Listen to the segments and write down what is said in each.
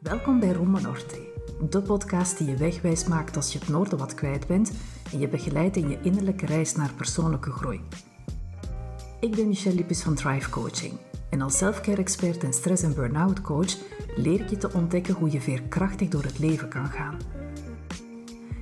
Welkom bij Roma Norte, de podcast die je wegwijs maakt als je het noorden wat kwijt bent en je begeleidt in je innerlijke reis naar persoonlijke groei. Ik ben Michelle Lippis van Thrive Coaching en als selfcare-expert en stress- en burn-out coach leer ik je te ontdekken hoe je veerkrachtig door het leven kan gaan.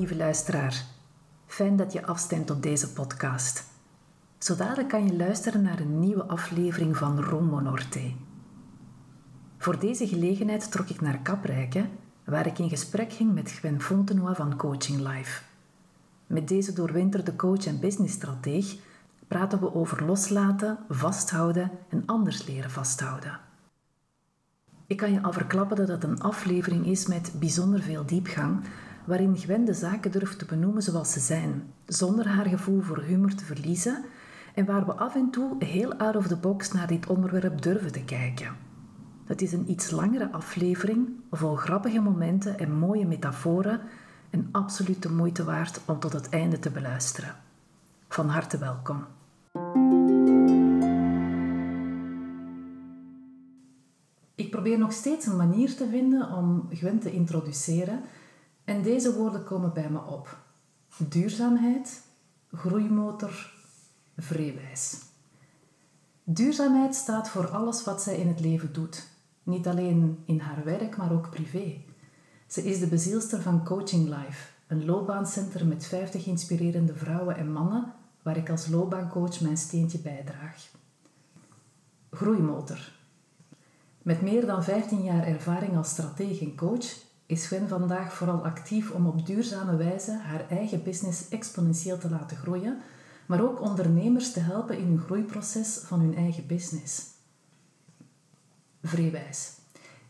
Lieve luisteraar. Fijn dat je afstemt op deze podcast. Zo dadelijk kan je luisteren naar een nieuwe aflevering van Rombo Norte. Voor deze gelegenheid trok ik naar Kaprijke, waar ik in gesprek ging met Gwen Fontenoy van Coaching Life. Met deze doorwinterde coach en businessstrateeg praten we over loslaten, vasthouden en anders leren vasthouden. Ik kan je al verklappen dat het een aflevering is met bijzonder veel diepgang, waarin Gwen de zaken durft te benoemen zoals ze zijn, zonder haar gevoel voor humor te verliezen en waar we af en toe heel out of the box naar dit onderwerp durven te kijken. Het is een iets langere aflevering, vol grappige momenten en mooie metaforen en absoluut de moeite waard om tot het einde te beluisteren. Van harte welkom. Ik probeer nog steeds een manier te vinden om Gwen te introduceren en deze woorden komen bij me op. Duurzaamheid, groeimotor, vreewijs. Duurzaamheid staat voor alles wat zij in het leven doet. Niet alleen in haar werk, maar ook privé. Ze is de bezielster van Coaching Life, een loopbaancentrum met 50 inspirerende vrouwen en mannen waar ik als loopbaancoach mijn steentje bijdraag. Groeimotor. Met meer dan 15 jaar ervaring als strateeg en coach is Gwen vandaag vooral actief om op duurzame wijze haar eigen business exponentieel te laten groeien, maar ook ondernemers te helpen in hun groeiproces van hun eigen business. Vreewijs.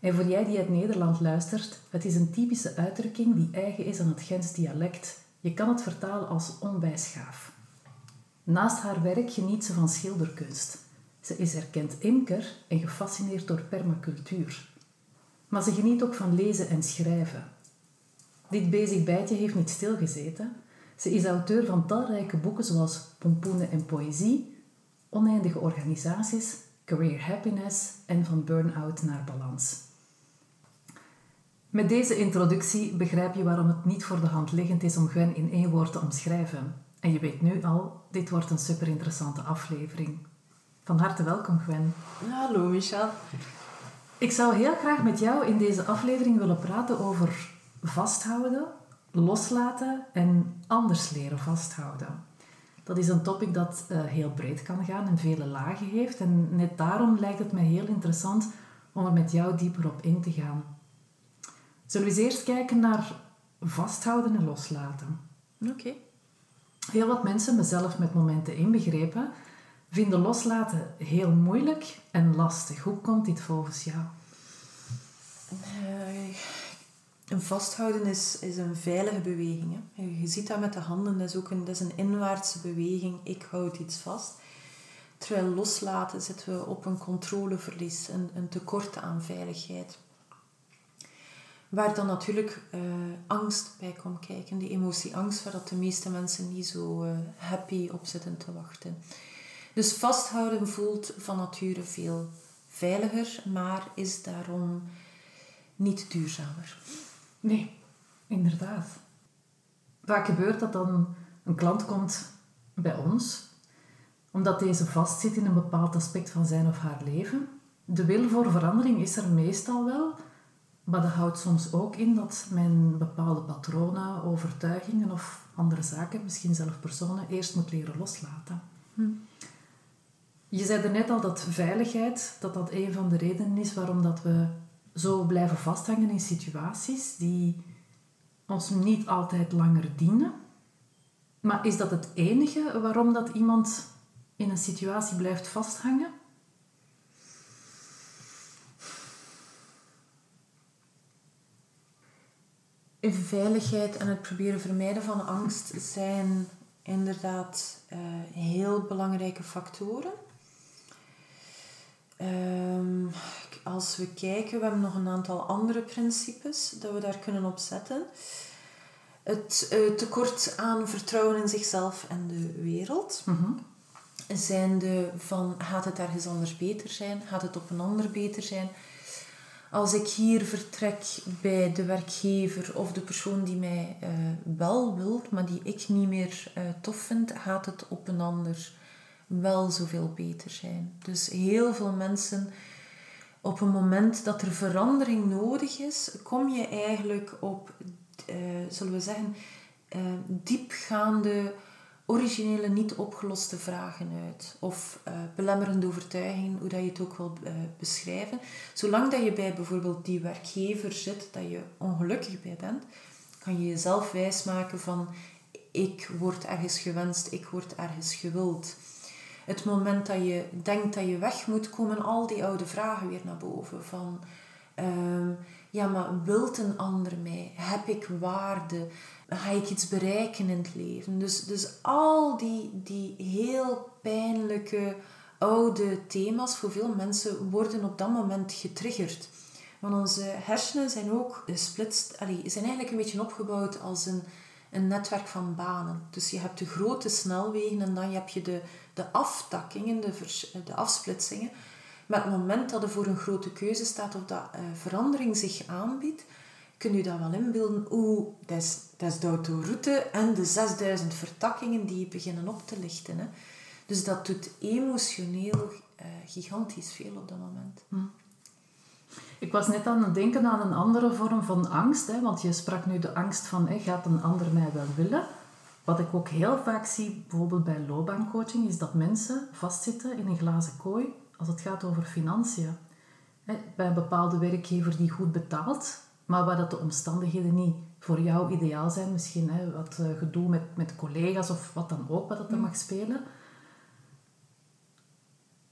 En voor jij die uit Nederland luistert, het is een typische uitdrukking die eigen is aan het Gens dialect. Je kan het vertalen als onwijsgaaf. Naast haar werk geniet ze van schilderkunst. Ze is erkend imker en gefascineerd door permacultuur. Maar ze geniet ook van lezen en schrijven. Dit bezig bijtje heeft niet stilgezeten. Ze is auteur van talrijke boeken zoals Pompoenen en Poëzie, Oneindige Organisaties, Career Happiness en Van Burn-out naar Balans. Met deze introductie begrijp je waarom het niet voor de hand liggend is om Gwen in één woord te omschrijven. En je weet nu al, dit wordt een super interessante aflevering. Van harte welkom, Gwen. Hallo, Michel. Ik zou heel graag met jou in deze aflevering willen praten over vasthouden, loslaten en anders leren vasthouden. Dat is een topic dat uh, heel breed kan gaan en vele lagen heeft. En net daarom lijkt het mij heel interessant om er met jou dieper op in te gaan. Zullen we eens eerst kijken naar vasthouden en loslaten? Oké. Heel wat mensen, mezelf met momenten inbegrepen, vinden loslaten heel moeilijk en lastig. Hoe komt dit volgens jou? Uh, een vasthouden is, een veilige beweging. Hè. Je ziet dat met de handen, dat is ook een, een inwaartse beweging. Ik houd iets vast. Terwijl loslaten zitten we op een controleverlies, een, een tekort aan veiligheid. Waar dan natuurlijk uh, angst bij komt kijken. Die emotie angst, waar dat de meeste mensen niet zo uh, happy op zitten te wachten. Dus vasthouden voelt van nature veel veiliger, maar is daarom niet duurzamer. Nee, inderdaad. Vaak gebeurt dat dan een klant komt bij ons, omdat deze vastzit in een bepaald aspect van zijn of haar leven. De wil voor verandering is er meestal wel, maar dat houdt soms ook in dat men bepaalde patronen, overtuigingen of andere zaken, misschien zelf personen, eerst moet leren loslaten. Hm. Je zei er net al dat veiligheid, dat dat een van de redenen is waarom dat we zo blijven vasthangen in situaties die ons niet altijd langer dienen. Maar is dat het enige waarom dat iemand in een situatie blijft vasthangen? Veiligheid en het proberen vermijden van angst zijn inderdaad uh, heel belangrijke factoren. Um, als we kijken, we hebben nog een aantal andere principes dat we daar kunnen op zetten. Het uh, tekort aan vertrouwen in zichzelf en de wereld. Mm Zijn de van, gaat het ergens anders beter zijn? Gaat het op een ander beter zijn? Als ik hier vertrek bij de werkgever of de persoon die mij uh, wel wilt, maar die ik niet meer uh, tof vind, gaat het op een ander wel zoveel beter zijn. Dus heel veel mensen, op een moment dat er verandering nodig is, kom je eigenlijk op, uh, zullen we zeggen, diepgaande originele, niet opgeloste vragen uit. Of uh, belemmerende overtuigingen, hoe dat je het ook wil beschrijven. Zolang dat je bij bijvoorbeeld die werkgever zit, dat je ongelukkig bij bent, kan je jezelf wijsmaken van ik word ergens gewenst, ik word ergens gewild. Het moment dat je denkt dat je weg moet, komen al die oude vragen weer naar boven. Van, uh, ja, maar wilt een ander mij? Heb ik waarde? ga ik iets bereiken in het leven. Dus, dus al die, die heel pijnlijke oude thema's voor veel mensen worden op dat moment getriggerd. Want onze hersenen zijn ook gesplitst, allee, zijn eigenlijk een beetje opgebouwd als een, een netwerk van banen. Dus je hebt de grote snelwegen en dan heb je de, de aftakkingen, de, de afsplitsingen. Maar het moment dat er voor een grote keuze staat of dat uh, verandering zich aanbiedt, kun je dat wel inbeelden hoe dat is, dat de autoroute en de 6000 vertakkingen die beginnen op te lichten. Hè. Dus dat doet emotioneel uh, gigantisch veel op dat moment. Hm. Ik was net aan het denken aan een andere vorm van angst, hè, want je sprak nu de angst van gaat een ander mij wel willen? Wat ik ook heel vaak zie, bijvoorbeeld bij loopbaancoaching, is dat mensen vastzitten in een glazen kooi als het gaat over financiën. Bij een bepaalde werkgever die goed betaalt, maar waar dat de omstandigheden niet voor jou ideaal zijn. Misschien hè, wat uh, gedoe met, met collega's of wat dan ook, wat dat mm. mag spelen.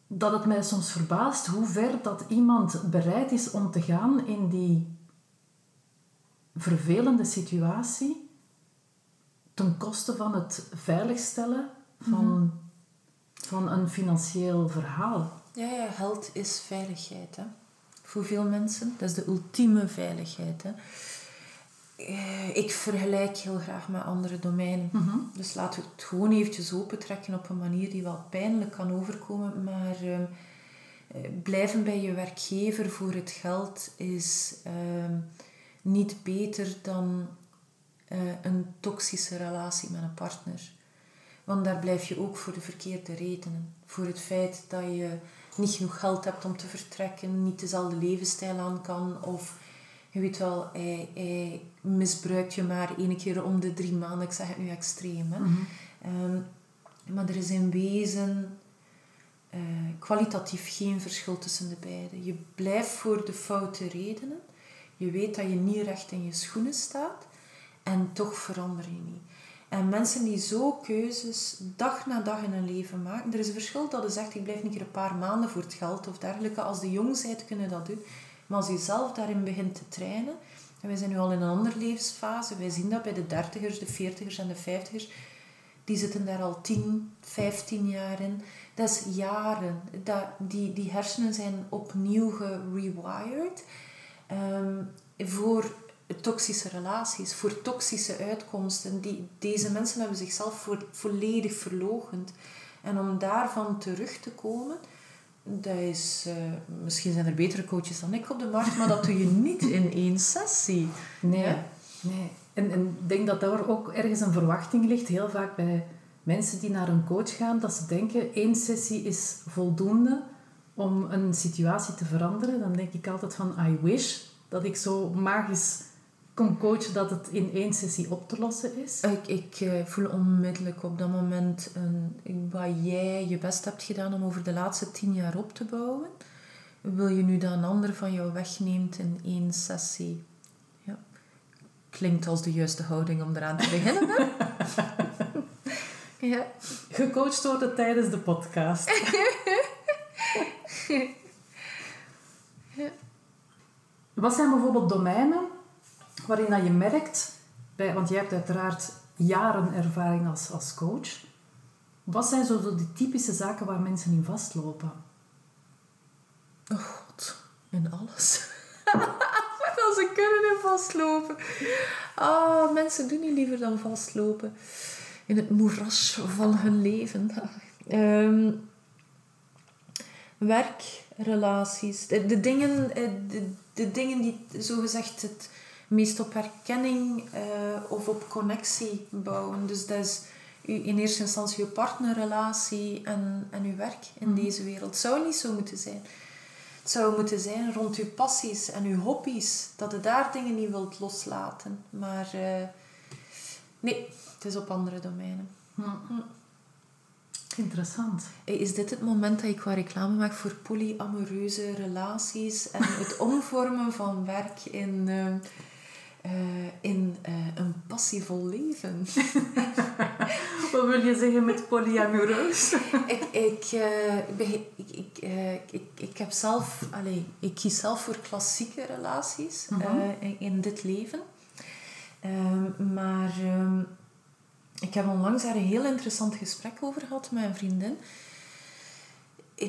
Dat het mij soms verbaast hoe ver dat iemand bereid is om te gaan in die vervelende situatie ten koste van het veiligstellen van, mm van een financieel verhaal. Ja, ja, held is veiligheid. Hè? voor veel mensen. Dat is de ultieme veiligheid. Hè. Eh, ik vergelijk heel graag met andere domeinen. Mhm. Dus laten we het gewoon eventjes opentrekken op een manier die wel pijnlijk kan overkomen. Maar ehm, eh, blijven bij je werkgever voor het geld is ehm, niet beter dan een toxische relatie met een partner. Want daar blijf je ook voor de verkeerde redenen. Voor het feit dat je niet genoeg geld hebt om te vertrekken, niet dezelfde levensstijl aan kan. Of je weet wel, hij, hij misbruikt je maar één keer om de drie maanden. Ik zeg het nu extreem. Hè. Mhm. Ehm, maar er is in wezen uh, kwalitatief geen verschil tussen de beide. Je blijft voor de foute redenen. Je weet dat je niet recht in je schoenen staat. En toch verander je niet. En mensen die zo keuzes dag na dag in hun leven maken. Er is een verschil dat je zegt, ik blijf een keer een paar maanden voor het geld of dergelijke. Als de jong bent, kunnen dat doen. Maar als je zelf daarin begint te trainen. En wij zijn nu al in een andere levensfase. Wij zien dat bij de dertigers, de veertigers en de vijftigers. Die zitten daar al 10, 15 jaar in. Dat is jaren. Dat, die, die hersenen zijn opnieuw gerewired. Um, voor toxische relaties, voor toxische uitkomsten. Die, deze mensen hebben zichzelf voor, volledig verlogend. En om daarvan terug te komen, dat is, uh, misschien zijn er betere coaches dan ik op de markt, maar dat doe je niet in één sessie. Nee, nee. En, en ik denk dat daar ook ergens een verwachting ligt, heel vaak bij mensen die naar een coach gaan, dat ze denken één sessie is voldoende om een situatie te veranderen. Dan denk ik altijd van I wish dat ik zo magisch kon coachen dat het in één sessie op te lossen is? Ik, ik uh, voel onmiddellijk op dat moment een, wat jij je best hebt gedaan om over de laatste tien jaar op te bouwen. Wil je nu dat een ander van jou wegneemt in één sessie? Ja. Klinkt als de juiste houding om eraan te beginnen. Ja. Gecoacht worden tijdens de podcast. ja. Wat zijn bijvoorbeeld domeinen waarin dat je merkt, bij, want je hebt uiteraard jaren ervaring als, als coach. Wat zijn zo de typische zaken waar mensen in vastlopen? Oh god, in alles. Als ze kunnen in vastlopen. Ah, mensen doen niet liever dan vastlopen. In het moeras van hun leven. Ehm, werk, relaties. De, de, dingen, eh, de, de dingen die zogezegd het meest op herkenning uh, of op connectie bouwen. Dus dat is in eerste instantie je partnerrelatie en, en je werk in mhm. deze wereld. Het zou niet zo moeten zijn. Het zou moeten zijn rond je passies en je hobby's. Dat je daar dingen niet wilt loslaten. Maar uh, nee, het is op andere domeinen. Mhm. Hm. Interessant. Is dit het moment dat ik qua reclame maak voor polyamoreuze relaties en het omvormen van werk in, uh, uh, in uh, een passievol leven? Wat wil je zeggen met polyamoreus? ik, ik, ik, ik, ik, ik, heb zelf, allez, ik kies zelf voor klassieke relaties -hmm. in dit leven. Ehm, maar um, ik heb onlangs daar een heel interessant gesprek over gehad met een vriendin.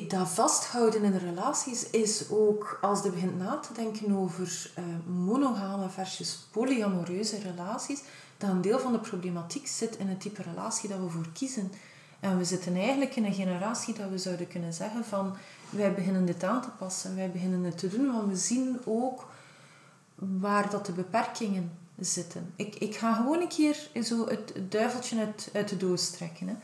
Dat vasthouden in relaties is ook, als je begint na te denken over uh, monogame versus polyamoreuze relaties, dat een deel van de problematiek zit in het type relatie dat we voor kiezen. En we zitten eigenlijk in een generatie dat we zouden kunnen zeggen van wij beginnen dit aan te passen, wij beginnen het te doen, want we zien ook waar dat de beperkingen zitten. Ik, ik ga gewoon een keer zo het, duiveltje uit, uit de doos trekken. Hè.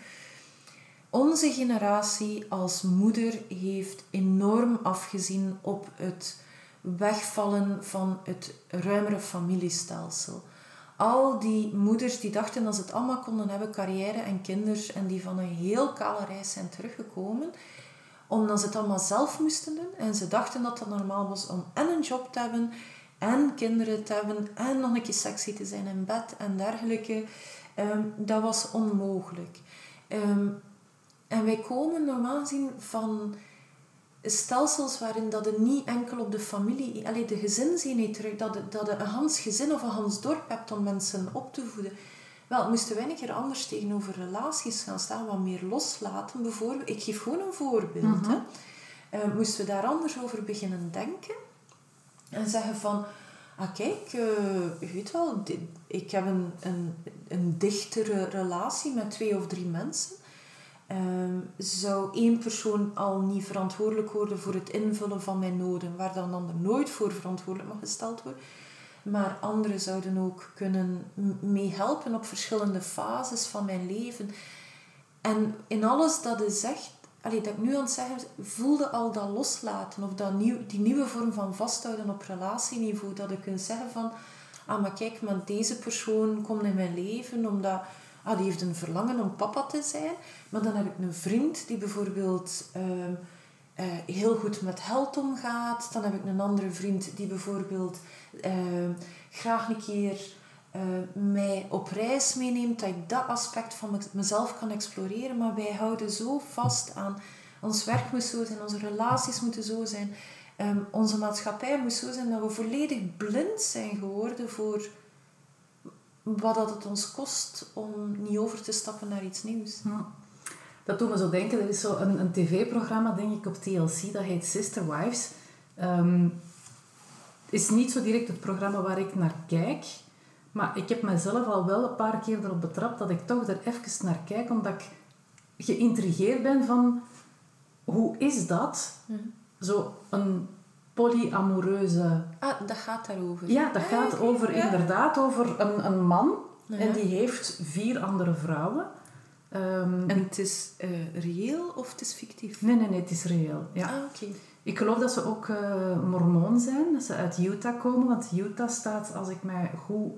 Onze generatie als moeder heeft enorm afgezien op het wegvallen van het ruimere familiestelsel. Al die moeders die dachten dat ze het allemaal konden hebben, carrière en kinderen, en die van een heel kale reis zijn teruggekomen, omdat ze het allemaal zelf moesten doen. En ze dachten dat het normaal was om en een job te hebben en kinderen te hebben en nog een keer sexy te zijn in bed en dergelijke. Ehm, dat was onmogelijk. Um, en wij komen normaal gezien van stelsels waarin dat het niet enkel op de familie, alleen de gezinseenheid terug, dat, dat je een Hans gezin of een Hans dorp hebt om mensen op te voeden. Wel, moesten wij een keer anders tegenover relaties gaan staan, wat meer loslaten. Bijvoorbeeld, ik geef gewoon een voorbeeld. Mm hè. Uh, moesten we daar anders over beginnen denken? En zeggen van, ah kijk, uh, je weet wel, ik heb een, een, een dichtere relatie met twee of drie mensen. Um, zou één persoon al niet verantwoordelijk worden voor het invullen van mijn noden, waar dan ander nooit voor verantwoordelijk mag gesteld worden. Maar anderen zouden ook kunnen meehelpen op verschillende fases van mijn leven. En in alles dat je zegt, allee, dat ik nu aan het zeggen voelde al dat loslaten of dat die nieuwe vorm van vasthouden op relatieniveau. Dat ik kunt zeggen van, ah maar kijk, maar deze persoon komt in mijn leven omdat ah, die heeft een verlangen om papa te zijn. Maar dan heb ik een vriend die bijvoorbeeld ehm, eh, heel goed met geld omgaat. Dan heb ik een andere vriend die bijvoorbeeld ehm, graag een keer uh, mij op reis meeneemt, dat ik dat aspect van mezelf kan exploreren. Maar wij houden zo vast aan ons werk moet zo zijn, onze relaties moeten zo zijn, um, onze maatschappij moet zo zijn dat we volledig blind zijn geworden voor wat dat het ons kost om niet over te stappen naar iets nieuws. Dat doet me zo denken, er is zo een, een tv-programma, denk ik, op TLC, dat heet Sister Wives. Um, is niet zo direct het programma waar ik naar kijk, maar ik heb mezelf al wel een paar keer erop betrapt dat ik toch er even naar kijk, omdat ik geïntrigeerd ben van hoe is dat? Mhm. Zo een polyamoreuze... Ah, dat gaat daarover. Ja, dat gaat over, inderdaad over een, een man en die heeft vier andere vrouwen. Um, en het is uh, reëel of het is fictief? Nee, nee, nee, het is reëel. Ja. Ah, oké. Ik geloof dat ze ook uh, mormoon zijn, dat ze uit Utah komen, want Utah staat, als ik mij goed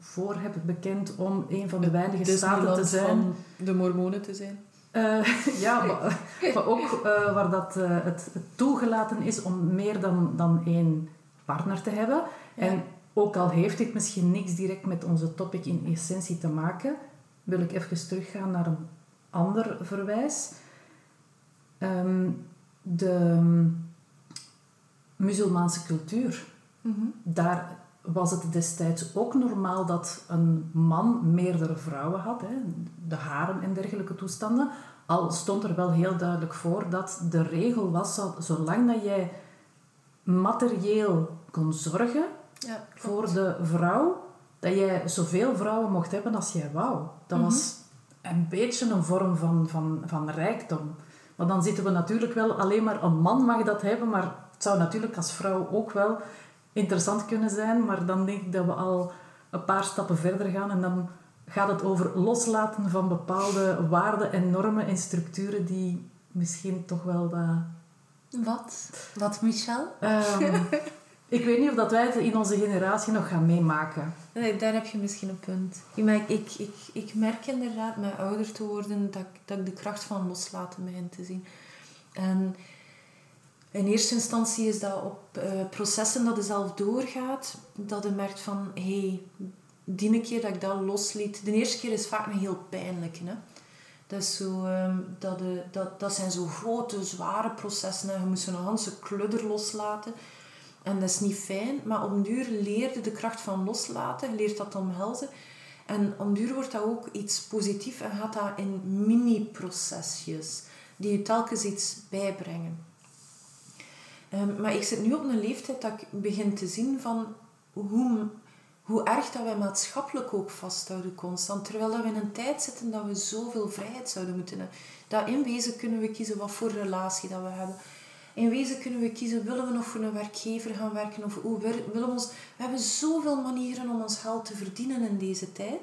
voor heb bekend om een van de weinige staten te zijn. Van de mormonen te zijn. Uh, ja, maar, maar ook uh, waar dat, uh, het, toegelaten is om meer dan, dan één partner te hebben. Ja. En ook al heeft dit misschien niks direct met onze topic in essentie te maken, wil ik even teruggaan naar een ander verwijs. Ehm, de musulmaanse cultuur. Daar was het destijds ook normaal dat een man meerdere vrouwen had, hè, de harem en dergelijke toestanden. Al stond er wel heel duidelijk voor dat de regel was, zolang dat jij materieel kon zorgen Ja, voor de vrouw, dat jij zoveel vrouwen mocht hebben als jij wou. Dat was een beetje een vorm van, van, van rijkdom. Maar dan zitten we natuurlijk wel, alleen maar een man mag dat hebben, maar het zou natuurlijk als vrouw ook wel interessant kunnen zijn. Maar dan denk ik dat we al een paar stappen verder gaan en dan gaat het over loslaten van bepaalde waarden en normen en structuren die misschien toch wel wat... Wat? Wat, Michel? Ehm, ik weet niet of dat wij het in onze generatie nog gaan meemaken. Nee, daar heb je misschien een punt. Ik, ik, ik, ik merk inderdaad met ouder te worden dat, ik- dat ik de kracht van loslaten begin te zien. En in eerste instantie is dat op eh, processen dat je zelf doorgaat, dat je merkt van, hé, hey, die keer dat ik dat losliet... De eerste keer is vaak een heel pijnlijk, hè. Dat, is zo, ehm, dat, de, dat, dat zijn zo grote, zware processen. En je moet zo'n hele kludder loslaten. En dat is niet fijn, maar op duur leerde de kracht van loslaten, je leert dat omhelzen. En op duur wordt dat ook iets positiefs en gaat dat in mini-procesjes die je telkens iets bijbrengen. Ehm, maar ik zit nu op een leeftijd dat ik begin te zien van hoe, hoe erg dat wij maatschappelijk ook vasthouden constant. Terwijl dat we in een tijd zitten dat we zoveel vrijheid zouden moeten hebben. Dat in wezen kunnen we kiezen wat voor relatie dat we hebben. In wezen kunnen we kiezen, willen we nog voor een werkgever gaan werken of hoe willen we ons... We hebben zoveel manieren om ons geld te verdienen in deze tijd.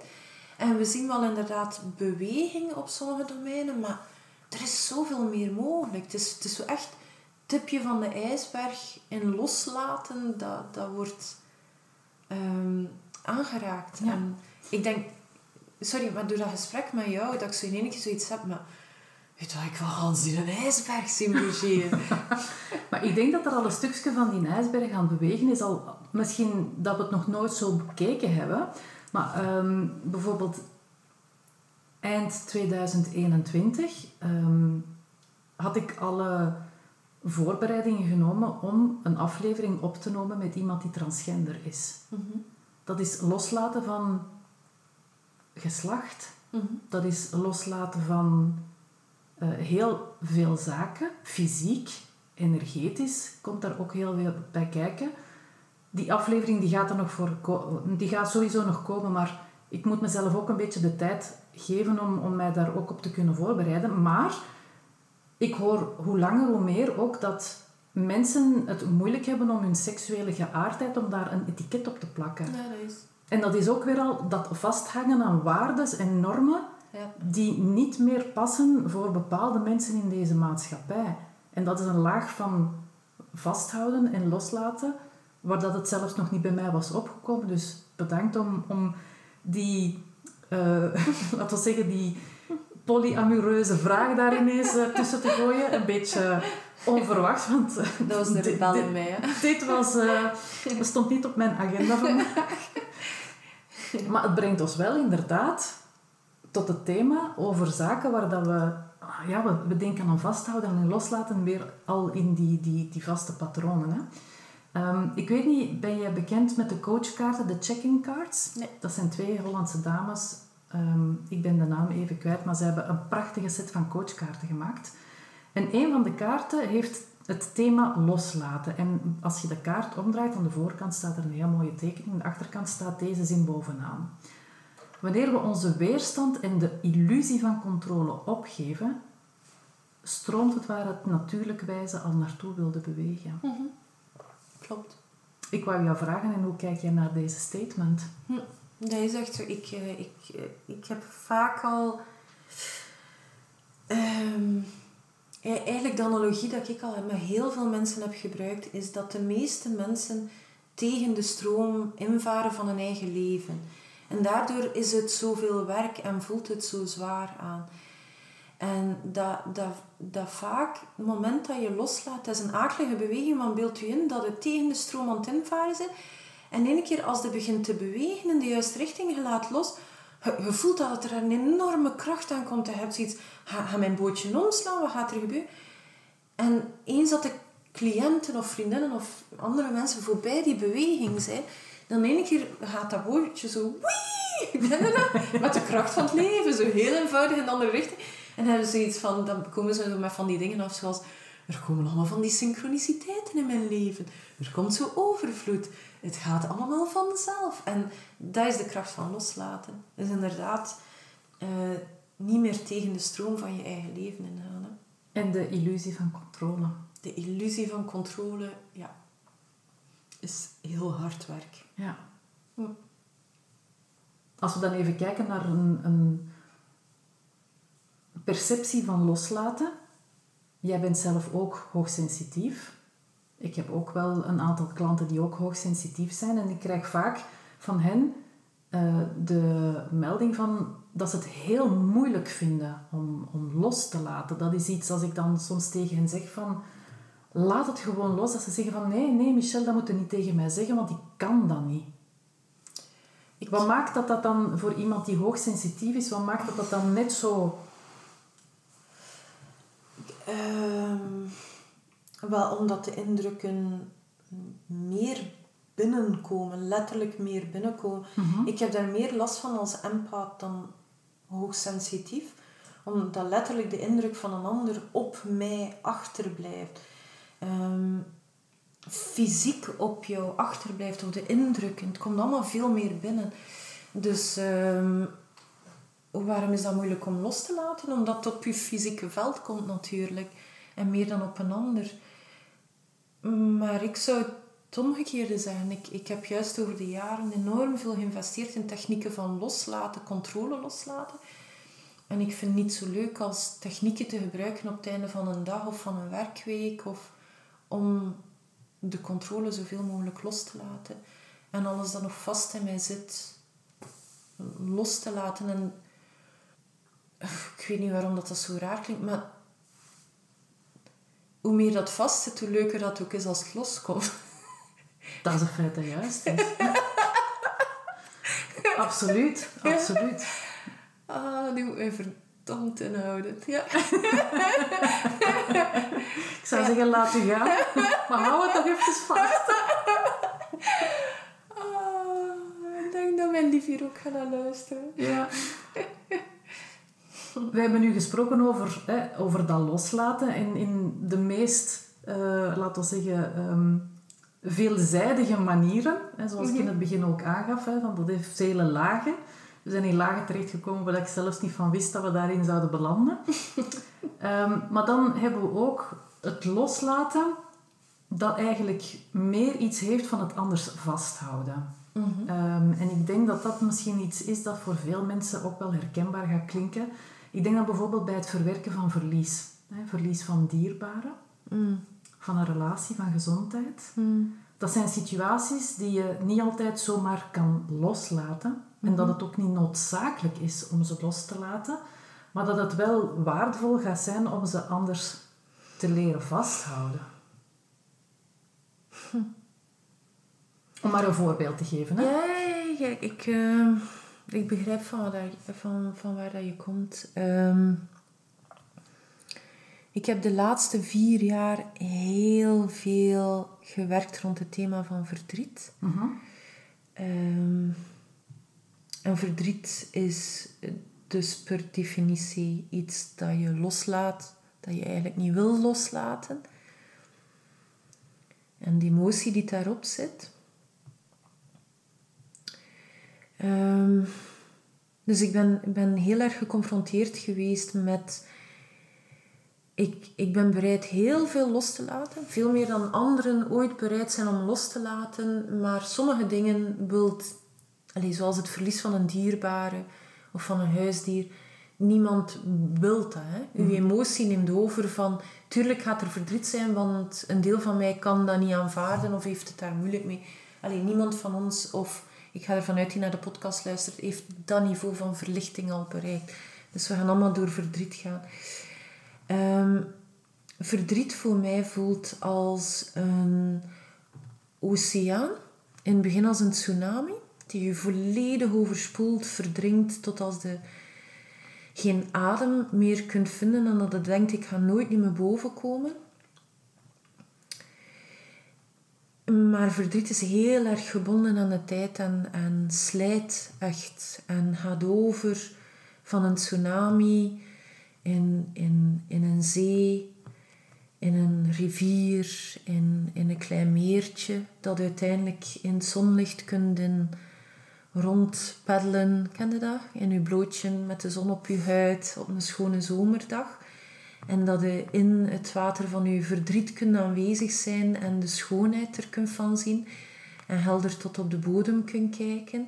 En we zien wel inderdaad beweging op sommige domeinen, maar er is zoveel meer mogelijk. Het is, het is zo echt tipje van de ijsberg en loslaten, dat, dat wordt ehm, aangeraakt. Ja. En ik denk, sorry, maar door dat gesprek met jou, dat ik zo in één keer zoiets heb, maar weet je wat, ik wil Hans in een ijsberg bewegen. Maar ik denk dat er al een stukje van die ijsberg aan het bewegen is. Al, misschien dat we het nog nooit zo bekeken hebben. Maar ehm, bijvoorbeeld eind 2021 ehm, had ik alle voorbereidingen genomen om een aflevering op te nemen met iemand die transgender is. Mhm, Dat is loslaten van geslacht. mhm, Dat is loslaten van eh, heel veel zaken, fysiek, energetisch, komt daar ook heel veel bij kijken. Die aflevering die gaat, er nog voor die gaat sowieso nog komen, maar ik moet mezelf ook een beetje de tijd geven om, om mij daar ook op te kunnen voorbereiden. Maar ik hoor hoe langer hoe meer ook dat mensen het moeilijk hebben om hun seksuele geaardheid, om daar een etiket op te plakken. Ja, dat is... En dat is ook weer al dat vasthangen aan waardes en normen Ja. die niet meer passen voor bepaalde mensen in deze maatschappij. En dat is een laag van vasthouden en loslaten, waar dat het zelfs nog niet bij mij was opgekomen. Dus bedankt om, om die, eh, laten we zeggen, die polyamoreuze vraag daar ineens eh, tussen te gooien. Een beetje onverwacht, want eh, Dat was de dit- rebel in mij, hè. dit was, eh, stond niet op mijn agenda vandaag. Maar het brengt ons wel inderdaad tot het thema over zaken waar dat we, ah, ja, we, we denken aan vasthouden en loslaten weer al in die, die, die vaste patronen. Hè. Ehm, ik weet niet, ben je bekend met de coachkaarten, de checking cards? Nee. Dat zijn twee Hollandse dames. Ehm, ik ben de naam even kwijt, maar ze hebben een prachtige set van coachkaarten gemaakt. En een van de kaarten heeft het thema loslaten. En als je de kaart omdraait, aan de voorkant staat er een heel mooie tekening. Aan de achterkant staat deze zin bovenaan. Wanneer we onze weerstand en de illusie van controle opgeven, stroomt het waar het natuurlijke wijze al naartoe wilde bewegen. Mhm. Klopt. Ik wou jou vragen, en hoe kijk jij naar deze statement? Dat is echt zo. Ik, eh, ik, eh, ik heb vaak al... ehm, e- eigenlijk de analogie dat ik al met heel veel mensen heb gebruikt, is dat de meeste mensen tegen de stroom invaren van hun eigen leven. En daardoor is het zoveel werk en voelt het zo zwaar aan. En dat, dat, dat vaak, het moment dat je loslaat, dat is een akelige beweging, want beeld u in dat het tegen de stroom aan het invaren is. En ene keer als het begint te bewegen in de juiste richting, je laat los, Je, voelt dat er een enorme kracht aan komt. Je hebt zoiets, ga, ga mijn bootje omslaan, wat gaat er gebeuren? En eens dat de cliënten of vriendinnen of andere mensen voorbij die beweging zijn, dan één keer gaat dat bootje zo wii, met de kracht van het leven, zo heel eenvoudig in de andere richting. En hebben ze iets van, dan komen ze met van die dingen af zoals, er komen allemaal van die synchroniciteiten in mijn leven. Er komt zo overvloed. Het gaat allemaal vanzelf. En dat is de kracht van loslaten. Dus inderdaad, uh, niet meer tegen de stroom van je eigen leven ingaan. Hè. En de illusie van controle. De illusie van controle, ja, is heel hard werk. Ja. Hm. Als we dan even kijken naar een, een perceptie van loslaten. Jij bent zelf ook hoogsensitief. Ik heb ook wel een aantal klanten die ook hoogsensitief zijn. En ik krijg vaak van hen uh, de melding van dat ze het heel moeilijk vinden om, om los te laten. Dat is iets als ik dan soms tegen hen zeg van... Laat het gewoon los. Dat ze zeggen van... Nee, nee, Michel, dat moet je niet tegen mij zeggen, want ik kan dat niet. Ik... Wat maakt dat dat dan voor iemand die hoogsensitief is, wat maakt dat dat dan net zo Um, wel omdat de indrukken meer binnenkomen, letterlijk meer binnenkomen. Mhm. Ik heb daar meer last van als empath dan hoogsensitief, omdat letterlijk de indruk van een ander op mij achterblijft. Um, fysiek op jou achterblijft, of de indrukken. Het komt allemaal veel meer binnen. Dus um, waarom is dat moeilijk om los te laten? Omdat het op je fysieke veld komt natuurlijk. En meer dan op een ander. Maar ik zou het omgekeerde zeggen. Ik, ik heb juist over de jaren enorm veel geïnvesteerd in technieken van loslaten, controle loslaten. En ik vind het niet zo leuk als technieken te gebruiken op het einde van een dag of van een werkweek. Of om de controle zoveel mogelijk los te laten. En alles dat nog vast in mij zit, los te laten. En ik weet niet waarom dat, dat zo raar klinkt, maar hoe meer dat vast zit, hoe leuker dat ook is als het loskomt. Dat is een feit dat juist is. absoluut, absoluut. Ah, die moet je verdomd inhouden. Ja. ik zou zeggen, laat u gaan. Maar hou het toch even vast. Ah, ik denk dat mijn lief hier ook gaat luisteren. Ja. We hebben nu gesproken over, hè, over dat loslaten in, in de meest, uh, laten we zeggen, um, veelzijdige manieren. Hè, zoals ik in het begin ook aangaf, hè, want dat heeft vele lagen. We zijn in lagen terechtgekomen waar ik zelfs niet van wist dat we daarin zouden belanden. um, maar dan hebben we ook het loslaten dat eigenlijk meer iets heeft van het anders vasthouden. Mm -hmm. um, en ik denk dat dat misschien iets is dat voor veel mensen ook wel herkenbaar gaat klinken. Ik denk dan bijvoorbeeld bij het verwerken van verlies. Hè, verlies van dierbaren, mm. van een relatie, van gezondheid. Mm. Dat zijn situaties die je niet altijd zomaar kan loslaten. Mm -hmm. En dat het ook niet noodzakelijk is om ze los te laten. Maar dat het wel waardevol gaat zijn om ze anders te leren vasthouden. Hm. Om maar een voorbeeld te geven. Hè? Ja, ja, ik... Uh ik begrijp van, waar, dat, van, van waar dat je komt. Um, ik heb de laatste vier jaar heel veel gewerkt rond het thema van verdriet. Uh -huh. um, en verdriet is dus per definitie iets dat je loslaat, dat je eigenlijk niet wil loslaten. En die emotie die daarop zit, Um, dus ik ben, ik ben heel erg geconfronteerd geweest met... Ik, ik ben bereid heel veel los te laten. Veel meer dan anderen ooit bereid zijn om los te laten. Maar sommige dingen wilt... Allez, zoals het verlies van een dierbare of van een huisdier. Niemand wil dat. Hè? Uw emotie neemt over van... Tuurlijk gaat er verdriet zijn, want een deel van mij kan dat niet aanvaarden of heeft het daar moeilijk mee. Alleen niemand van ons... of ik ga ervan uit die naar de podcast luistert, heeft dat niveau van verlichting al bereikt. Dus we gaan allemaal door verdriet gaan. Um, verdriet voor mij voelt als een oceaan. In het begin als een tsunami. die je volledig overspoelt, verdrinkt, tot als je geen adem meer kunt vinden en dat je denkt, ik ga nooit meer boven komen. Maar verdriet is heel erg gebonden aan de tijd en, en slijt echt. En gaat over van een tsunami in, in, in een zee, in een rivier, in, in een klein meertje, dat uiteindelijk in het zonlicht kunt in rondpeddelen. Dat? In je blootje met de zon op je huid op een schone zomerdag. En dat je in het water van je verdriet kunt aanwezig zijn en de schoonheid er kunt van zien. En helder tot op de bodem kunt kijken.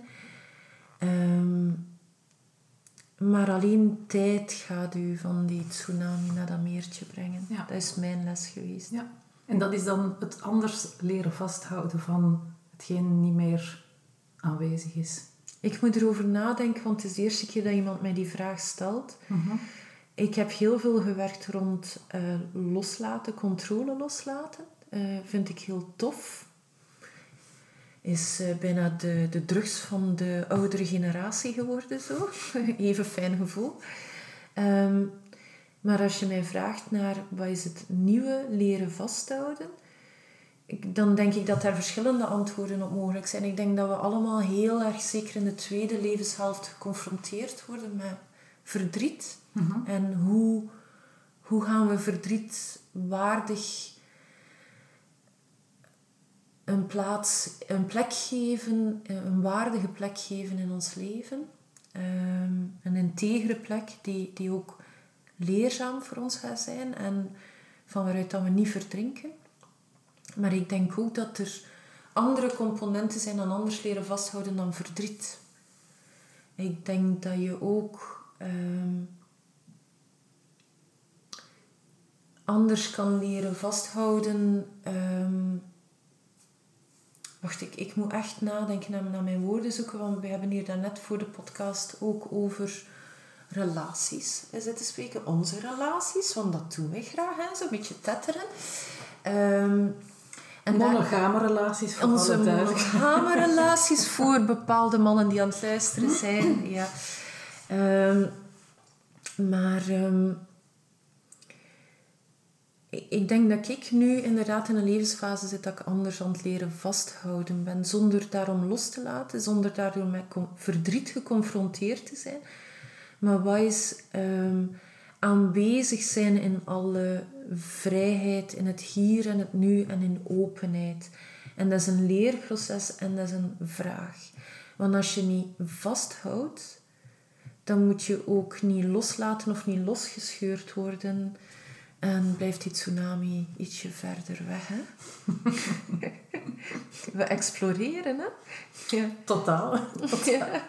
Ehm, maar alleen tijd gaat u van die tsunami naar dat meertje brengen. Ja. Dat is mijn les geweest. Ja. En dat is dan het anders leren vasthouden van hetgeen niet meer aanwezig is. Ik moet erover nadenken, want het is de eerste keer dat iemand mij die vraag stelt. Ik heb heel veel gewerkt rond eh, loslaten, controle loslaten. Eh, vind ik heel tof. Is eh, bijna de, de drugs van de oudere generatie geworden zo. Even fijn gevoel. Ehm, maar als je mij vraagt naar wat is het nieuwe leren vasthouden, ik, dan denk ik dat daar verschillende antwoorden op mogelijk zijn. Ik denk dat we allemaal heel erg, zeker in de tweede levenshelft, geconfronteerd worden met verdriet. En hoe, hoe gaan we verdriet waardig een, plaats, een plek geven, een waardige plek geven in ons leven. Ehm, een integere plek die, die ook leerzaam voor ons gaat zijn en van waaruit dat we niet verdrinken. Maar ik denk ook dat er andere componenten zijn dan anders leren vasthouden dan verdriet. Ik denk dat je ook ehm, anders kan leren vasthouden. ehm, wacht, ik, ik moet echt nadenken naar, naar mijn woorden zoeken, want we hebben hier daarnet voor de podcast ook over relaties zitten spreken. Onze relaties, want dat doen wij graag, hè, zo'n beetje tetteren. Ehm, en daar- Monogame relaties voor onze monogame relaties voor bepaalde mannen die aan het luisteren zijn. Ja. Ehm, maar ik, denk dat ik nu inderdaad in een levensfase zit dat ik anders aan het leren vasthouden ben. Zonder daarom los te laten, zonder daardoor met verdriet geconfronteerd te zijn. Maar wat is ehm, aanwezig zijn in alle vrijheid, in het hier en het nu en in openheid. En dat is een leerproces en dat is een vraag. Want als je niet vasthoudt, dan moet je ook niet loslaten of niet losgescheurd worden. En blijft die tsunami ietsje verder weg. Hè? We exploreren, hè? Ja. Totaal. ja.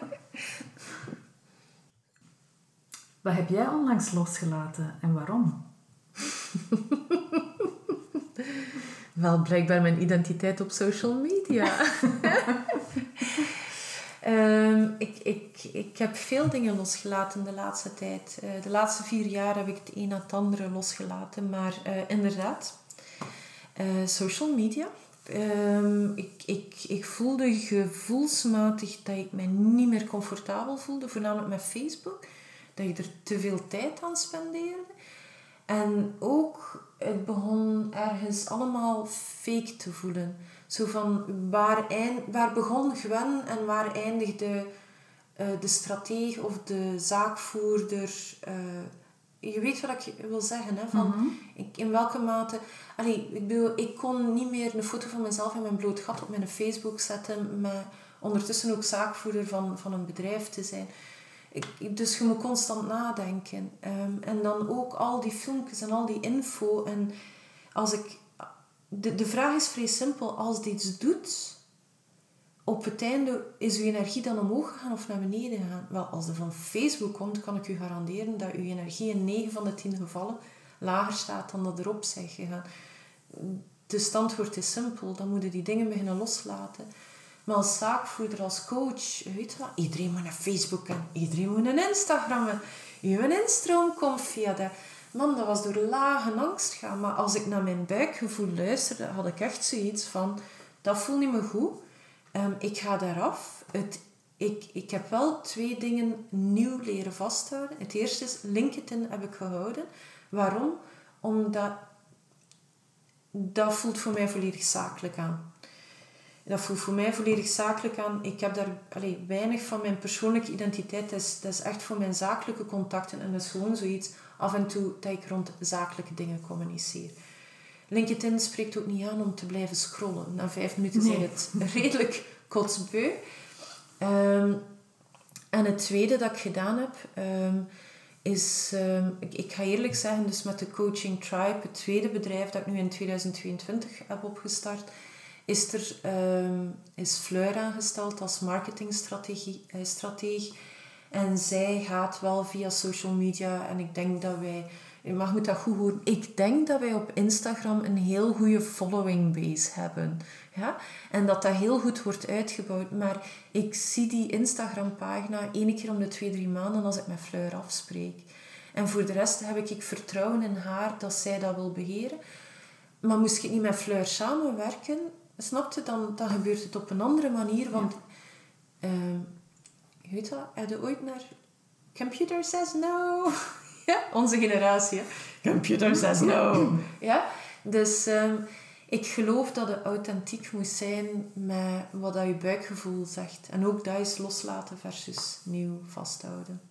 Wat heb jij onlangs losgelaten en waarom? Wel, blijkbaar mijn identiteit op social media. Ehm, ik, ik, ik heb veel dingen losgelaten de laatste tijd. Eh, de laatste vier jaar heb ik het een na het andere losgelaten. Maar eh, inderdaad, eh, social media. Ehm, ik, ik, ik voelde gevoelsmatig dat ik mij niet meer comfortabel voelde. Voornamelijk met Facebook. Dat je er te veel tijd aan spendeerde. En ook, het begon ergens allemaal fake te voelen. Zo van, waar, eind, waar begon Gwen en waar eindigde eh, de strateeg of de zaakvoerder? eh, je weet wat ik wil zeggen, hè? Van, ik, in welke mate... Allee, ik bedoel, ik kon niet meer een foto van mezelf in mijn bloot gat op mijn Facebook zetten, met ondertussen ook zaakvoerder van, van een bedrijf te zijn. Ik, ik- dus je moet constant nadenken. Ehm, en dan ook al die filmpjes en al die info. En als ik... De, de vraag is vrij simpel. Als dit iets doet, op het einde is uw energie dan omhoog gegaan of naar beneden gegaan? Wel, als er van Facebook komt, kan ik u garanderen dat uw energie in 9 van de 10 gevallen lager staat dan dat erop zijn gegaan. De standwoord is simpel. Dan moeten die dingen beginnen loslaten. Maar als zaakvoerder, als coach, weet je wat? Iedereen moet naar Facebook en iedereen moet naar Instagram. Uw instroom komt via dat. Man, dat was door lage angst gaan. Maar als ik naar mijn buikgevoel luisterde, had ik echt zoiets van... Dat voelt niet meer goed. Ehm, ik ga daaraf. Het, ik, ik heb wel twee dingen nieuw leren vasthouden. Het eerste is, LinkedIn heb ik gehouden. Waarom? Omdat dat voelt voor mij volledig zakelijk aan. Dat voelt voor mij volledig zakelijk aan. Ik heb daar allez, weinig van mijn persoonlijke identiteit. Dat is, dat is echt voor mijn zakelijke contacten. En dat is gewoon zoiets af en toe dat ik rond zakelijke dingen communiceer. LinkedIn spreekt ook niet aan om te blijven scrollen. Na vijf minuten nee. zijn het redelijk kotsbeu. Um, en het tweede dat ik gedaan heb, um, is, um, ik, ik, ga eerlijk zeggen, dus met de Coaching Tribe, het tweede bedrijf dat ik nu in 2022 heb opgestart, is, er, is Fleur aangesteld als marketingstrategie. Uh, en zij gaat wel via social media en ik denk dat wij mag moet dat goed horen. Ik denk dat wij op Instagram een heel goede following base hebben. Ja? En dat dat heel goed wordt uitgebouwd. Maar ik zie die Instagram pagina één keer om de twee, drie maanden als ik met Fleur afspreek. En voor de rest heb ik vertrouwen in haar dat zij dat wil beheren. Maar moest ik niet met Fleur samenwerken, snapte, dan, dan gebeurt het op een andere manier. Want, ja. uh, je weet dat, heb je ooit naar Computer Says No ja, onze generatie. Computer says no. Ja, dus um, ik geloof dat het authentiek moet zijn met wat dat je buikgevoel zegt. En ook dat is loslaten versus nieuw vasthouden.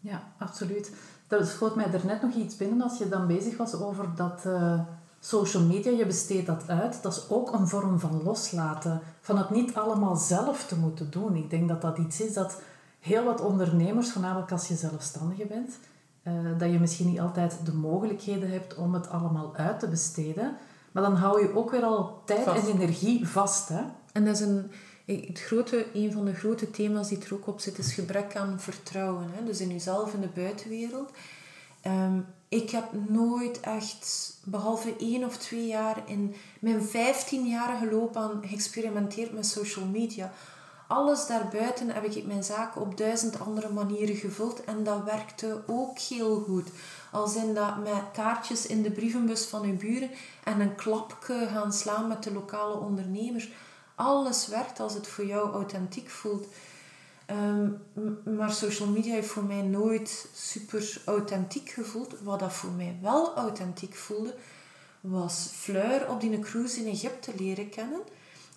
Ja, absoluut. Er schoot mij er net nog iets binnen als je dan bezig was over dat uh, social media, je besteedt dat uit. Dat is ook een vorm van loslaten. Van het niet allemaal zelf te moeten doen. Ik denk dat dat iets is dat heel wat ondernemers, voornamelijk als je zelfstandige bent, uh, dat je misschien niet altijd de mogelijkheden hebt om het allemaal uit te besteden. Maar dan hou je ook weer al tijd en energie vast. Hè? En dat is een, het grote, een van de grote thema's die er ook op zit, is gebrek aan vertrouwen. Hè? Dus in jezelf en de buitenwereld. Um, ik heb nooit echt, behalve één of twee jaar in mijn 15-jarige loopbaan geëxperimenteerd met social media alles daarbuiten heb ik mijn zaken op duizend andere manieren gevuld en dat werkte ook heel goed. Al zijn dat met kaartjes in de brievenbus van uw buren en een klapje gaan slaan met de lokale ondernemers. Alles werkt als het voor jou authentiek voelt. Um, maar social media heeft voor mij nooit super authentiek gevoeld. Wat dat voor mij wel authentiek voelde, was Fleur op die cruise in Egypte leren kennen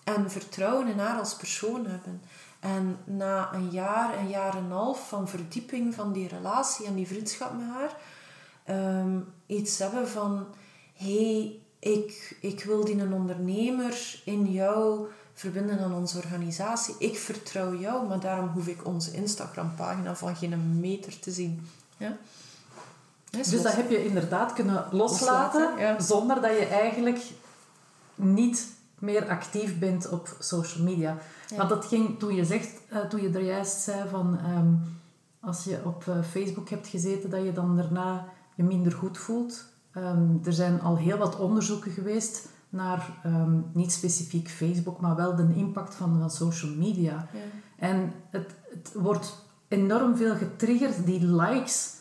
en vertrouwen in haar als persoon hebben. En na een jaar, een jaar en een half van verdieping van die relatie en die vriendschap met haar, um, iets hebben van: hey, ik, ik wil die een ondernemer in jou verbinden aan onze organisatie. Ik vertrouw jou, maar daarom hoef ik onze Instagram-pagina van geen meter te zien. Ja? dus dat heb je inderdaad kunnen loslaten, zonder dat je eigenlijk niet meer actief bent op social media. Maar dat ging toen je, zegt, uh, toen je er juist zei van ehm, als je op uh, Facebook hebt gezeten, dat je dan daarna je minder goed voelt. Um, er zijn al heel wat onderzoeken geweest naar um, niet specifiek Facebook, maar wel de impact van, van social media. Ja. En het, het wordt enorm veel getriggerd, die likes,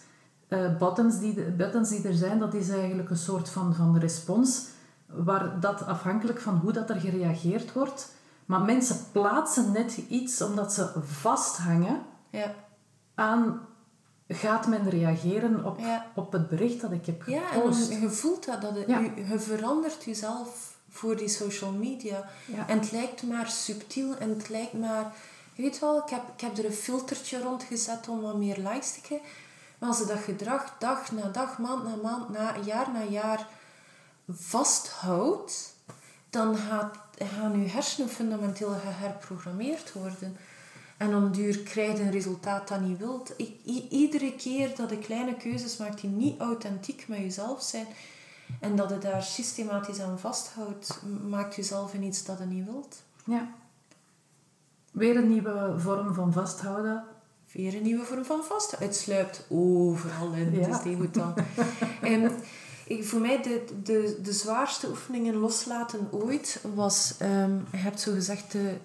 uh, buttons, die, buttons die er zijn, dat is eigenlijk een soort van, van respons waar dat afhankelijk van hoe dat er gereageerd wordt. Maar mensen plaatsen net iets omdat ze vasthangen ja. aan gaat men reageren op, op het bericht dat ik heb gepost. Ja, en je voelt dat, dat het, ja. je, je, verandert jezelf voor die social media. Ja. En het lijkt maar subtiel en het lijkt maar... Je weet wel, ik heb, ik heb er een filtertje rond gezet om wat meer likes te krijgen. Maar als je dat gedrag dag na dag, maand na maand, na, jaar na jaar vasthoudt, dan gaat, gaan je hersenen fundamenteel geherprogrammeerd worden. En om duur krijg je een resultaat dat niet wilt. iedere keer dat je kleine keuzes maakt die niet authentiek met jezelf zijn en dat je daar systematisch aan vasthoudt, maakt jezelf in iets dat je niet wilt. Ja. Weer een nieuwe vorm van vasthouden. Weer een nieuwe vorm van vasthouden. Het sluipt overal in. Ja. Het is niet goed dan. en ik, voor mij de, de, de zwaarste oefeningen loslaten ooit was, um, je hebt zo gezegd, de,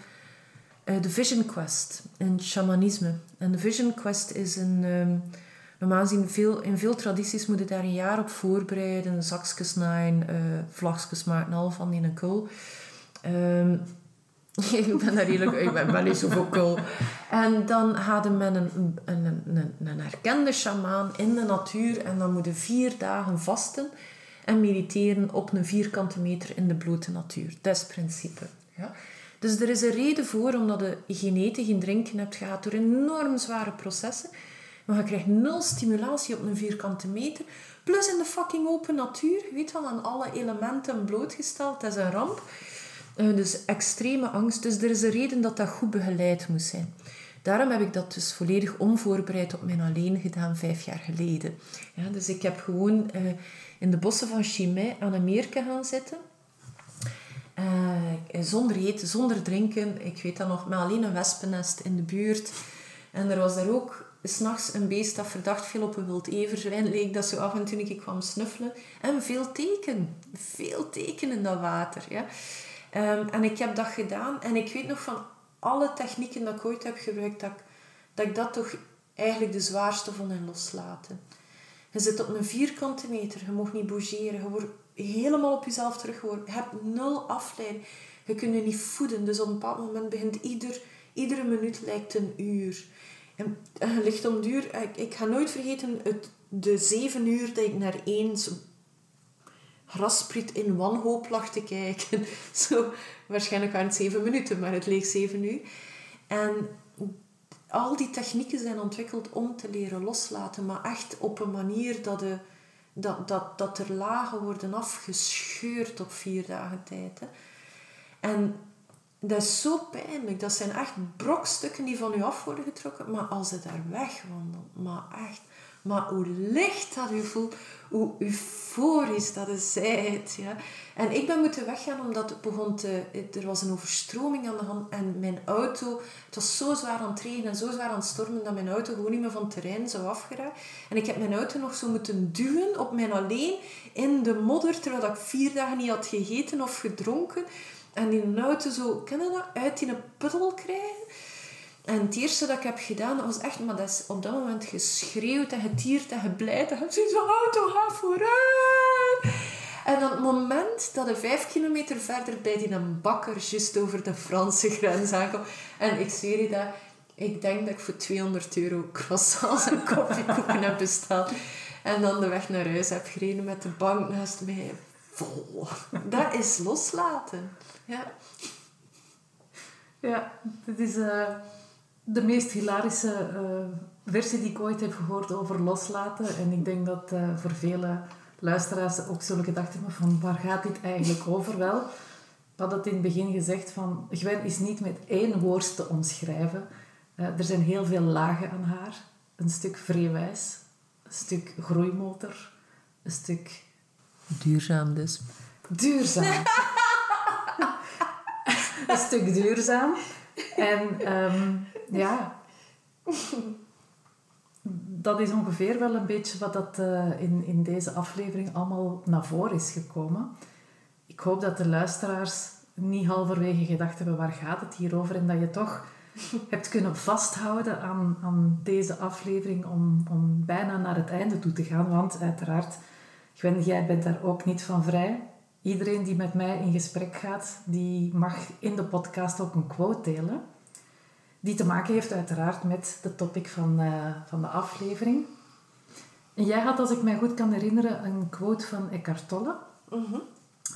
de Vision Quest in shamanisme. En de Vision Quest is een... Um, normaal gezien, veel, in veel tradities moet je daar een jaar op voorbereiden. Zakjes naaien, uh, vlagjes maken, al van die een kool. Um, ik ben daar redelijk... Ik ben wel niet zo vocaal. En dan hadden men een, een, een, een erkende shamaan in de natuur. En dan moeten vier dagen vasten en mediteren op een vierkante meter in de blote natuur. Dat is principe. Ja? Dus er is een reden voor, omdat je geen eten, geen drinken hebt gehad door enorm zware processen. Maar je krijgt nul stimulatie op een vierkante meter. Plus in de fucking open natuur. Je weet wel, aan alle elementen blootgesteld. Dat is een ramp. Uh, dus extreme angst. Dus er is een reden dat dat goed begeleid moet zijn. Daarom heb ik dat dus volledig onvoorbereid op mijn alleen gedaan vijf jaar geleden. Ja, dus ik heb gewoon uh, in de bossen van Chimay aan een meerke gaan zitten. Uh, zonder eten, zonder drinken. Ik weet dat nog, met alleen een wespennest in de buurt. En er was daar ook s'nachts een beest dat verdacht veel op een wild everzwijn leek. Dat zo af en toe ik kwam snuffelen. En veel teken. Veel teken in dat water. Ja. Um, en ik heb dat gedaan. En ik weet nog van alle technieken dat ik ooit heb gebruikt, dat ik dat, ik dat toch eigenlijk de zwaarste vond in loslaten. Je zit op een vierkante meter, je mag niet bougeren, je wordt helemaal op jezelf teruggehoord. Je hebt nul afleiding. Je kunt je niet voeden. Dus op een bepaald moment begint ieder, iedere minuut lijkt een uur. En je ligt om duur. Ik, ik ga nooit vergeten het, de zeven uur dat ik naar eens graspriet in wanhoop lag te kijken. Zo, waarschijnlijk waren het zeven minuten, maar het leek zeven uur. En al die technieken zijn ontwikkeld om te leren loslaten, maar echt op een manier dat, de, dat, dat, dat er lagen worden afgescheurd op vier dagen tijd. Hè. En dat is zo pijnlijk. Dat zijn echt brokstukken die van u af worden getrokken. Maar als je daar wegwandelt, maar echt maar hoe licht dat u voelt, hoe euforisch dat is. Ja. En ik ben moeten weggaan omdat het begon te... Er was een overstroming aan de hand en mijn auto... Het was zo zwaar aan het en zo zwaar aan het stormen dat mijn auto gewoon niet meer van het terrein zou afgeraken. En ik heb mijn auto nog zo moeten duwen op mijn alleen in de modder, terwijl ik vier dagen niet had gegeten of gedronken. En die auto zo, ken dat, uit in een puddel krijgen. En het eerste dat ik heb gedaan, was echt, maar dat is op dat moment geschreeuwd en getierd en geblijd. En hebt zo'n auto, ga vooruit! En op het moment dat ik vijf kilometer verder bij die bakker juist over de Franse grens aankwam. En ik zweer je dat, ik denk dat ik voor 200 euro croissants en koffiekoeken heb besteld. En dan de weg naar huis heb gereden met de bank naast mij vol. Dat is loslaten. Ja. Ja, het is... Uh de meest hilarische uh, versie die ik ooit heb gehoord over loslaten. En ik denk dat uh, voor vele luisteraars ook zullen gedacht hebben van waar gaat dit eigenlijk over? Wel, we hadden het in het begin gezegd van Gwen is niet met één woord te omschrijven. Uh, er zijn heel veel lagen aan haar. Een stuk vreewijs, een stuk groeimotor, een stuk... Duurzaam dus. Duurzaam. een stuk duurzaam. En um, ja, dat is ongeveer wel een beetje wat dat uh, in, in deze aflevering allemaal naar voren is gekomen. Ik hoop dat de luisteraars niet halverwege gedacht hebben waar gaat het hier over en dat je toch hebt kunnen vasthouden aan, aan deze aflevering om, om bijna naar het einde toe te gaan. Want uiteraard, Gwen, jij bent daar ook niet van vrij. Iedereen die met mij in gesprek gaat, die mag in de podcast ook een quote delen. Die te maken heeft uiteraard met de topic van, uh, van de aflevering. En jij had, als ik mij goed kan herinneren, een quote van Eckhart Tolle. Mm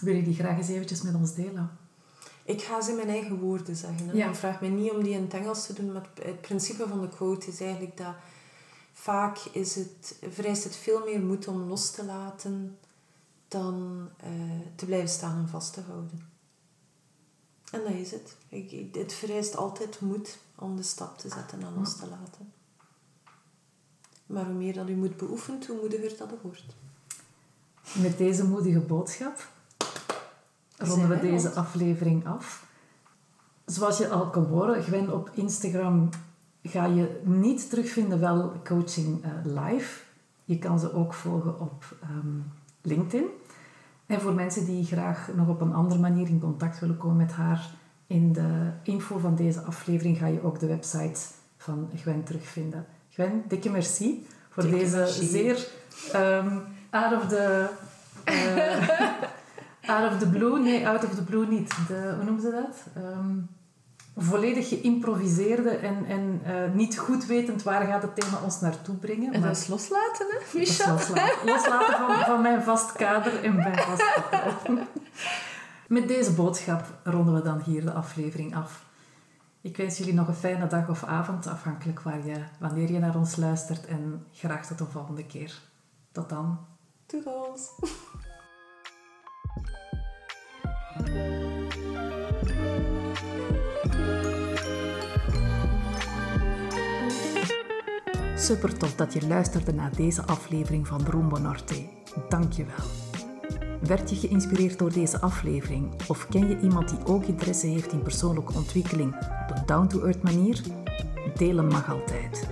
Wil je die graag eens eventjes met ons delen? Ik ga ze in mijn eigen woorden zeggen. Ja. vraag me niet om die in het Engels te doen, maar het principe van de quote is eigenlijk dat vaak is het, vereist het veel meer moed om los te laten dan uh, te blijven staan en vast te houden. En dat is het. Ik, het vereist altijd moed om de stap te zetten en los te laten. Maar hoe meer dat u moet beoefent, hoe moediger dat wordt. Met deze moedige boodschap ronden we deze aflevering af. Zoals je al kan horen, Gwen, op Instagram ga je niet terugvinden wel coaching uh, live. Je kan ze ook volgen op um, LinkedIn. En voor mensen die graag nog op een andere manier in contact willen komen met haar, in de info van deze aflevering ga je ook de website van Gwen terugvinden. Gwen, dikke merci voor deze zeer um, out of the... Uh, out of the blue, nee, out of the blue niet. De, hoe noemen ze dat? Um, volledig geïmproviseerde en, en uh, niet goed wetend waar gaat het thema ons naartoe brengen. En dat is loslaten, hè, Michel? Loslaten, loslaten van, van mijn vast kader en mijn vast kader. Met deze boodschap ronden we dan hier de aflevering af. Ik wens jullie nog een fijne dag of avond, afhankelijk waar je, wanneer je naar ons luistert. En graag tot de volgende keer. Tot dan. Toedels. Super tof dat je luisterde naar deze aflevering van Rumbo Norte. Dank je wel. Werd je geïnspireerd door deze aflevering? Of ken je iemand die ook interesse heeft in persoonlijke ontwikkeling op een down-to-earth manier? Delen mag altijd.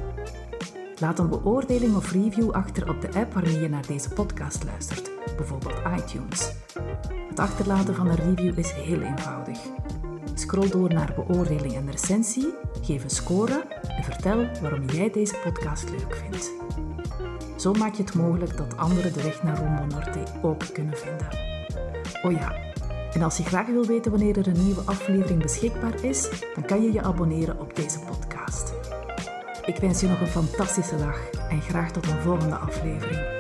Laat een beoordeling of review achter op de app waarmee je naar deze podcast luistert, bijvoorbeeld iTunes. Het achterlaten van een review is heel eenvoudig. Scroll door naar beoordeling en recensie, geef een score vertel waarom jij deze podcast leuk vindt. Zo maak je het mogelijk dat anderen de weg naar Rumbo Norte ook kunnen vinden. Oh ja, en als je graag wil weten wanneer er een nieuwe aflevering beschikbaar is, dan kan je je abonneren op deze podcast. Ik wens je nog een fantastische dag en graag tot een volgende aflevering.